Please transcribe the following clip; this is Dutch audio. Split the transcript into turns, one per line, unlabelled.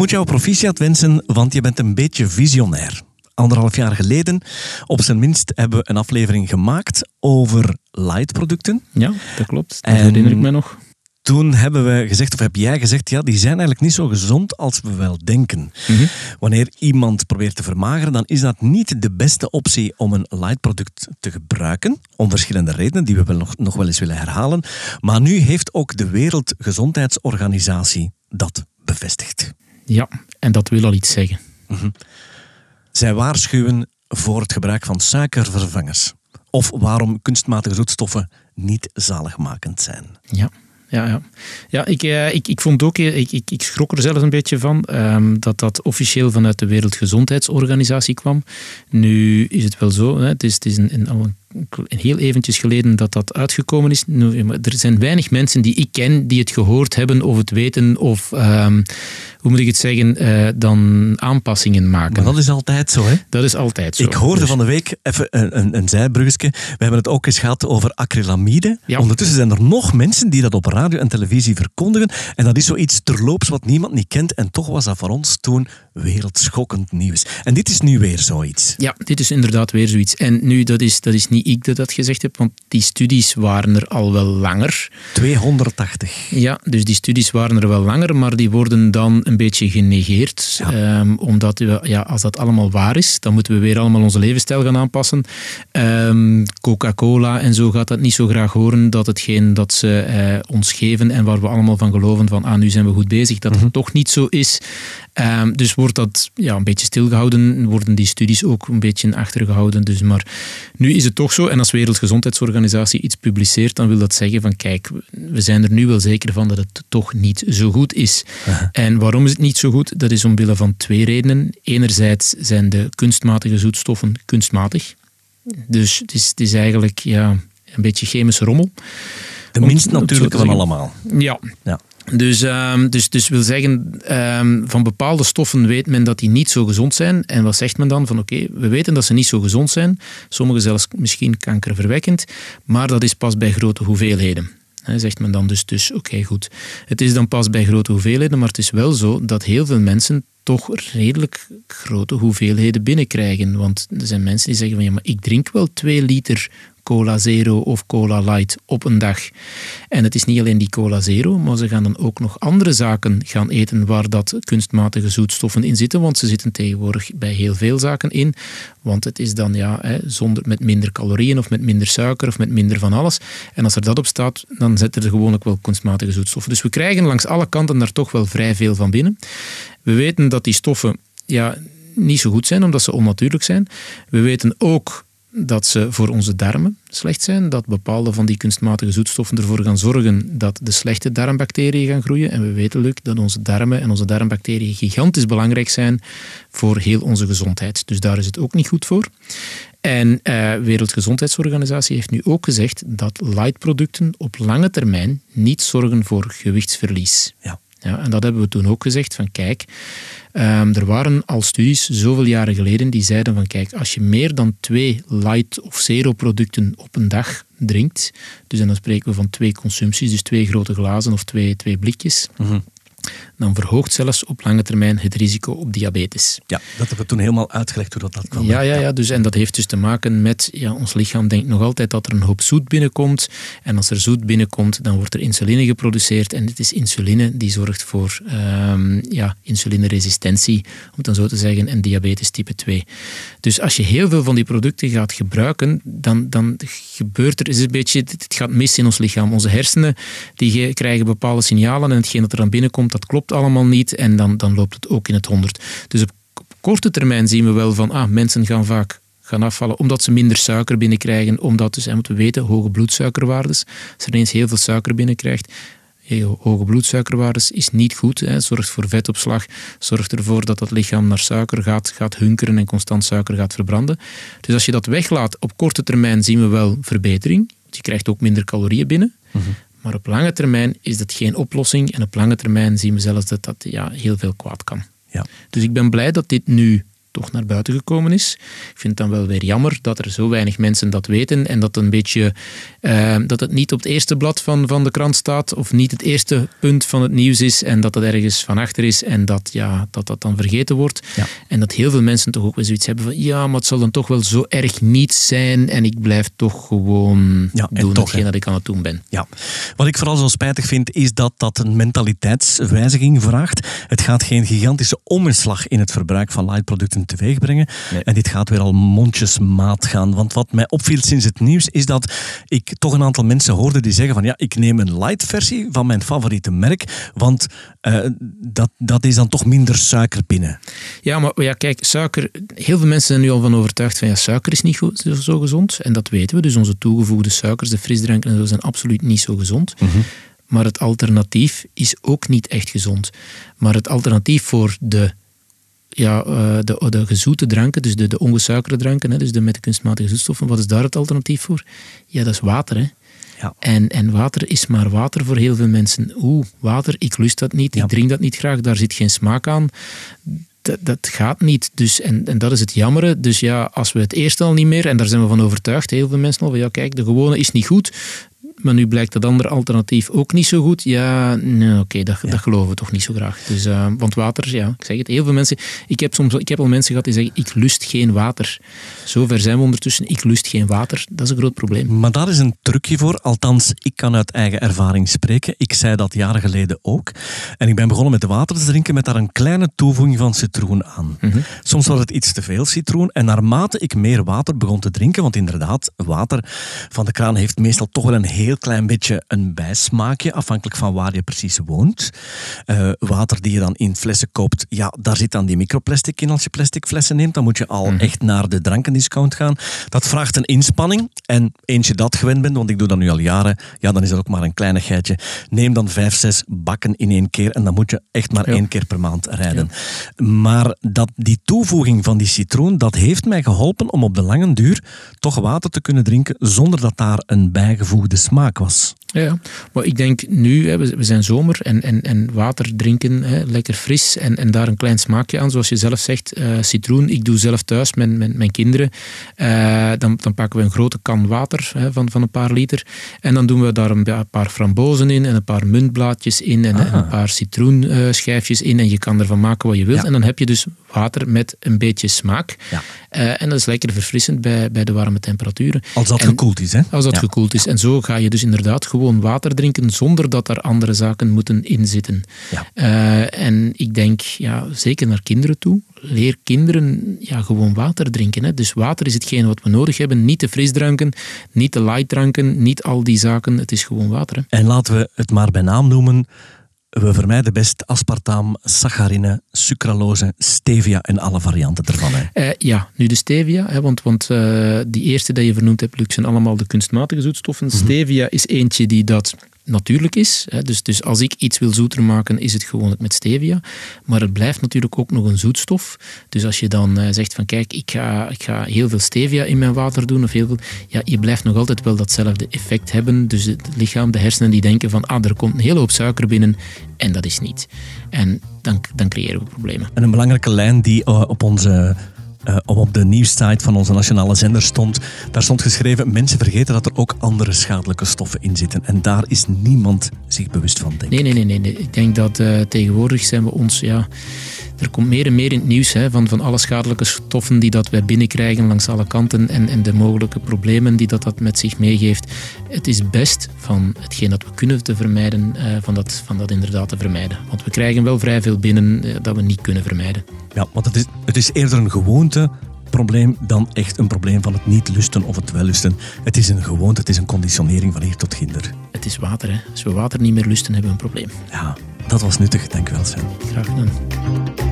Moet jou proficiat wensen, want je bent een beetje visionair. Anderhalf jaar geleden, op zijn minst, hebben we een aflevering gemaakt over light-producten.
Ja, dat klopt. Dat herinner ik me nog.
Toen hebben we gezegd, of heb jij gezegd, ja, die zijn eigenlijk niet zo gezond als we wel denken.
Mhm.
Wanneer iemand probeert te vermageren, dan is dat niet de beste optie om een light-product te gebruiken. Om verschillende redenen, die we wel nog, nog wel eens willen herhalen. Maar nu heeft ook de Wereldgezondheidsorganisatie dat bevestigd.
Ja, en dat wil al iets zeggen.
Zij waarschuwen voor het gebruik van suikervervangers. Of waarom kunstmatige zoetstoffen niet zaligmakend zijn.
Ja. Ja, ja. ja ik, eh, ik, ik vond ook, eh, ik, ik, ik schrok er zelfs een beetje van ehm, dat dat officieel vanuit de Wereldgezondheidsorganisatie kwam. Nu is het wel zo, hè, het is, het is een, een, al een, een heel eventjes geleden dat dat uitgekomen is. Er zijn weinig mensen die ik ken die het gehoord hebben of het weten of, ehm, hoe moet ik het zeggen, eh, dan aanpassingen maken.
Maar dat is altijd zo, hè?
Dat is altijd zo.
Ik hoorde
Dus-
van de week, even een, een, een zijbruggetje, we hebben het ook eens gehad over acrylamide.
Ja.
Ondertussen zijn er nog mensen die dat op radio en televisie verkondigen. En dat is zoiets terloops wat niemand niet kent. En toch was dat voor ons toen wereldschokkend nieuws. En dit is nu weer zoiets.
Ja, dit is inderdaad weer zoiets. En nu, dat is, dat is niet ik dat dat gezegd heb, want die studies waren er al wel langer.
280.
Ja, dus die studies waren er wel langer, maar die worden dan een beetje genegeerd. Ehm, omdat we, ja, als dat allemaal waar is, dan moeten we weer allemaal onze levensstijl gaan aanpassen. Ehm, Coca-Cola en zo gaat dat niet zo graag horen, dat hetgeen dat ze eh, ons geven en waar we allemaal van geloven van ah, nu zijn we goed bezig, dat het toch niet zo is. Ehm, dus wordt dat ja, een beetje stilgehouden, worden die studies ook een beetje achtergehouden. Dus, maar nu is het toch zo, en als Wereldgezondheidsorganisatie iets publiceert, dan wil dat zeggen van kijk, we zijn er nu wel zeker van dat het toch niet zo goed is. En waarom is het niet zo goed? Dat is omwille van twee redenen. Enerzijds zijn de kunstmatige zoetstoffen kunstmatig. Dus het is, het is eigenlijk ja, een beetje chemische rommel.
De minst natuurlijke van allemaal.
Ja,
Ja.
Dus, ehm, dus, dus wil zeggen, ehm, van bepaalde stoffen weet men dat die niet zo gezond zijn. En wat zegt men dan? Van oké, we weten dat ze niet zo gezond zijn. Sommige zelfs misschien kankerverwekkend. Maar dat is pas bij grote hoeveelheden. Zegt men dan dus, dus oké goed. Het is dan pas bij grote hoeveelheden, maar het is wel zo dat heel veel mensen toch redelijk grote hoeveelheden binnenkrijgen. Want er zijn mensen die zeggen van ja, maar ik drink wel twee liter cola zero of cola light op een dag. En het is niet alleen die cola zero, maar ze gaan dan ook nog andere zaken gaan eten waar dat kunstmatige zoetstoffen in zitten, want ze zitten tegenwoordig bij heel veel zaken in. Want het is dan ja, hè, zonder, met minder calorieën of met minder suiker of met minder van alles. En als er dat op staat, dan zitten er gewoonlijk wel kunstmatige zoetstoffen. Dus we krijgen langs alle kanten daar toch wel vrij veel van binnen. We weten dat die stoffen ja, niet zo goed zijn, omdat ze onnatuurlijk zijn. We weten ook dat ze voor onze darmen slecht zijn, dat bepaalde van die kunstmatige zoetstoffen ervoor gaan zorgen dat de slechte darmbacteriën gaan groeien. En we weten, Luc, dat onze darmen en onze darmbacteriën gigantisch belangrijk zijn voor heel onze gezondheid. Dus daar is het ook niet goed voor. En eh Wereldgezondheidsorganisatie heeft nu ook gezegd dat lightproducten op lange termijn niet zorgen voor gewichtsverlies.
Ja.
Ja, en dat hebben we toen ook gezegd van kijk, ehm, er waren al studies zoveel jaren geleden die zeiden van kijk, als je meer dan twee light of zero producten op een dag drinkt, dus en dan spreken we van twee consumpties, dus twee grote glazen of twee, twee blikjes, dan verhoogt zelfs op lange termijn het risico op diabetes.
Ja, dat hebben we toen helemaal uitgelegd hoe dat, dat kwam.
Ja, ja, ja dus, en dat heeft dus te maken met, ja, ons lichaam denkt nog altijd dat er een hoop zoet binnenkomt. En als er zoet binnenkomt, dan wordt er insuline geproduceerd. En het is insuline die zorgt voor ehm, ja, insulineresistentie, om het dan zo te zeggen, en diabetes type 2. Dus als je heel veel van die producten gaat gebruiken, dan, dan gebeurt er is een beetje, het gaat mis in ons lichaam. Onze hersenen die ge- krijgen bepaalde signalen en hetgeen dat er aan binnenkomt, dat klopt allemaal niet. En dan, dan loopt het ook in het honderd. Dus op, korte termijn zien we wel van, ah, mensen gaan vaak gaan afvallen omdat ze minder suiker binnenkrijgen. Omdat dus, en moeten we weten, hoge bloedsuikerwaardes. Als er ineens heel veel suiker binnenkrijgt, hoge bloedsuikerwaardes is niet goed. Hè. Zorgt voor vetopslag, zorgt ervoor dat het lichaam naar suiker gaat, gaat hunkeren en constant suiker gaat verbranden. Dus als je dat weglaat, op korte termijn zien we wel verbetering. Je krijgt ook minder calorieën binnen. Maar op lange termijn is dat geen oplossing. En op lange termijn zien we zelfs dat dat ja, heel veel kwaad kan.
Ja.
Dus ik ben blij dat dit nu toch naar buiten gekomen is. Ik vind het dan wel weer jammer dat er zo weinig mensen dat weten en dat, een beetje, uh, dat het niet op het eerste blad van, van de krant staat of niet het eerste punt van het nieuws is en dat het ergens van achter is en dat ja, dat, dat dan vergeten wordt. Ja. En dat heel veel mensen toch ook wel zoiets hebben van ja, maar het zal dan toch wel zo erg niet zijn en ik blijf toch gewoon ja, doen toch, hetgeen dat ik aan het doen ben.
Ja. Wat ik vooral zo spijtig vind is dat dat een mentaliteitswijziging vraagt. Het gaat geen gigantische omslag in het verbruik van lightproducten teweeg brengen. En dit gaat weer al mondjesmaat gaan. Want wat mij opviel sinds het nieuws is dat ik toch een aantal mensen hoorde die zeggen van ja, ik neem een light versie van mijn favoriete merk, want uh, dat, dat is dan toch minder suiker binnen.
Ja, maar ja, kijk, suiker, heel veel mensen zijn nu al van overtuigd van ja, suiker is niet goed, zo gezond. En dat weten we. Dus onze toegevoegde suikers, de frisdranken en zo, zijn absoluut niet zo gezond. Mhm. Maar het alternatief is ook niet echt gezond. Maar het alternatief voor de ja, uh, de, de gezoete dranken, dus de, de ongesuikerde dranken, hè, dus de met de kunstmatige zoetstoffen, wat is daar het alternatief voor? Ja, dat is water. Hè. Ja. En, en water is maar water voor heel veel mensen. Oeh, water, ik lust dat niet, ik drink dat niet graag, daar zit geen smaak aan. Dat, dat gaat niet. Dus, en, en dat is het jammere. Dus ja, als we het eerst al niet meer, en daar zijn we van overtuigd, heel veel mensen al, van ja, kijk, de gewone is niet goed maar nu blijkt dat andere alternatief ook niet zo goed. Ja, nee, oké, dat, dat geloven we toch niet zo graag. Dus, uh, want water, ja, ik zeg het, heel veel mensen... Ik heb, soms, ik heb al mensen gehad die zeggen, ik lust geen water. Zover zijn we ondertussen, ik lust geen water. Dat is een groot probleem.
Maar daar is een trucje voor. Althans, ik kan uit eigen ervaring spreken. Ik zei dat jaren geleden ook. En ik ben begonnen met water te drinken met daar een kleine toevoeging van citroen aan. Mhm. Soms was het iets te veel citroen. En naarmate ik meer water begon te drinken, want inderdaad, water van de kraan heeft meestal toch wel een heel klein beetje een bijsmaakje, afhankelijk van waar je precies woont. Uh, water die je dan in flessen koopt, ja, daar zit dan die microplastic in als je plastic flessen neemt. Dan moet je al mhm. echt naar de drankendiscount gaan. Dat vraagt een inspanning. En eens je dat gewend bent, want ik doe dat nu al jaren, ja, dan is dat ook maar een kleinigheidje. Neem dan vijf, zes bakken in één keer en dan moet je echt maar één keer per maand rijden. Maar dat, die toevoeging van die citroen, dat heeft mij geholpen om op de lange duur toch water te kunnen drinken zonder dat daar een bijgevoegde smaak was.
Ja, maar ik denk nu, hè, we zijn zomer en, en, en water drinken, hè, lekker fris en, en daar een klein smaakje aan. Zoals je zelf zegt, uh, citroen. Ik doe zelf thuis met, met mijn kinderen. Uh, dan, dan pakken we een grote kan water hè, van, van een paar liter. En dan doen we daar een, paar frambozen in en een paar muntblaadjes in en, een paar citroenschijfjes in. En je kan ervan maken wat je wilt. En dan heb je dus water met een beetje smaak. Ja. Uh, en dat is lekker verfrissend bij, bij de warme temperaturen.
Als dat gekoeld is, hè?
Als dat gekoeld is. En zo ga je dus inderdaad gewoon water drinken zonder dat er andere zaken moeten inzitten. Ja. Uh, en ik denk, ja, zeker naar kinderen toe, leer kinderen ja, gewoon water drinken. Hè. Dus water is hetgeen wat we nodig hebben. Niet de frisdranken, niet de lightdranken, niet al die zaken. Het is gewoon water. Hè.
En laten we het maar bij naam noemen. We vermijden best aspartaam, saccharine, sucralose, stevia en alle varianten ervan. Hè?
Uh, ja, nu de stevia, hè, want, want uh, die eerste die je vernoemd hebt, Luc, zijn allemaal de kunstmatige zoetstoffen. Mhm. Stevia is eentje die dat natuurlijk is. Dus, dus als ik iets wil zoeter maken, is het gewoonlijk met stevia. Maar het blijft natuurlijk ook nog een zoetstof. Dus als je dan uh, zegt van kijk, ik ga, ik ga heel veel stevia in mijn water doen, of heel veel, ja, je blijft nog altijd wel datzelfde effect hebben. Dus het lichaam, de hersenen, die denken van ah, er komt een hele hoop suiker binnen en dat is niet. En dan, dan creëren we problemen.
En een belangrijke lijn die uh, op onze uh, op de nieuwssite van onze nationale zender stond. Daar stond geschreven: mensen vergeten dat er ook andere schadelijke stoffen in zitten. En daar is niemand zich bewust van, denk
nee, nee, nee, nee, nee. Ik denk dat uh, tegenwoordig zijn we ons. Ja, er komt meer en meer in het nieuws hè, van, van alle schadelijke stoffen die dat wij binnenkrijgen langs alle kanten en, en de mogelijke problemen die dat, dat met zich meegeeft. Het is best van hetgeen dat we kunnen te vermijden, uh, van, dat, van dat inderdaad te vermijden. Want we krijgen wel vrij veel binnen dat we niet kunnen vermijden.
Ja, want het is, het is eerder een gewoonte probleem dan echt een probleem van het niet lusten of het wel lusten. Het is een gewoonte, het is een conditionering van hier tot ginder.
Het is water, hè. Als we water niet meer lusten, hebben we een probleem.
Ja, dat was nuttig. Dank u wel, Sven.
Graag gedaan.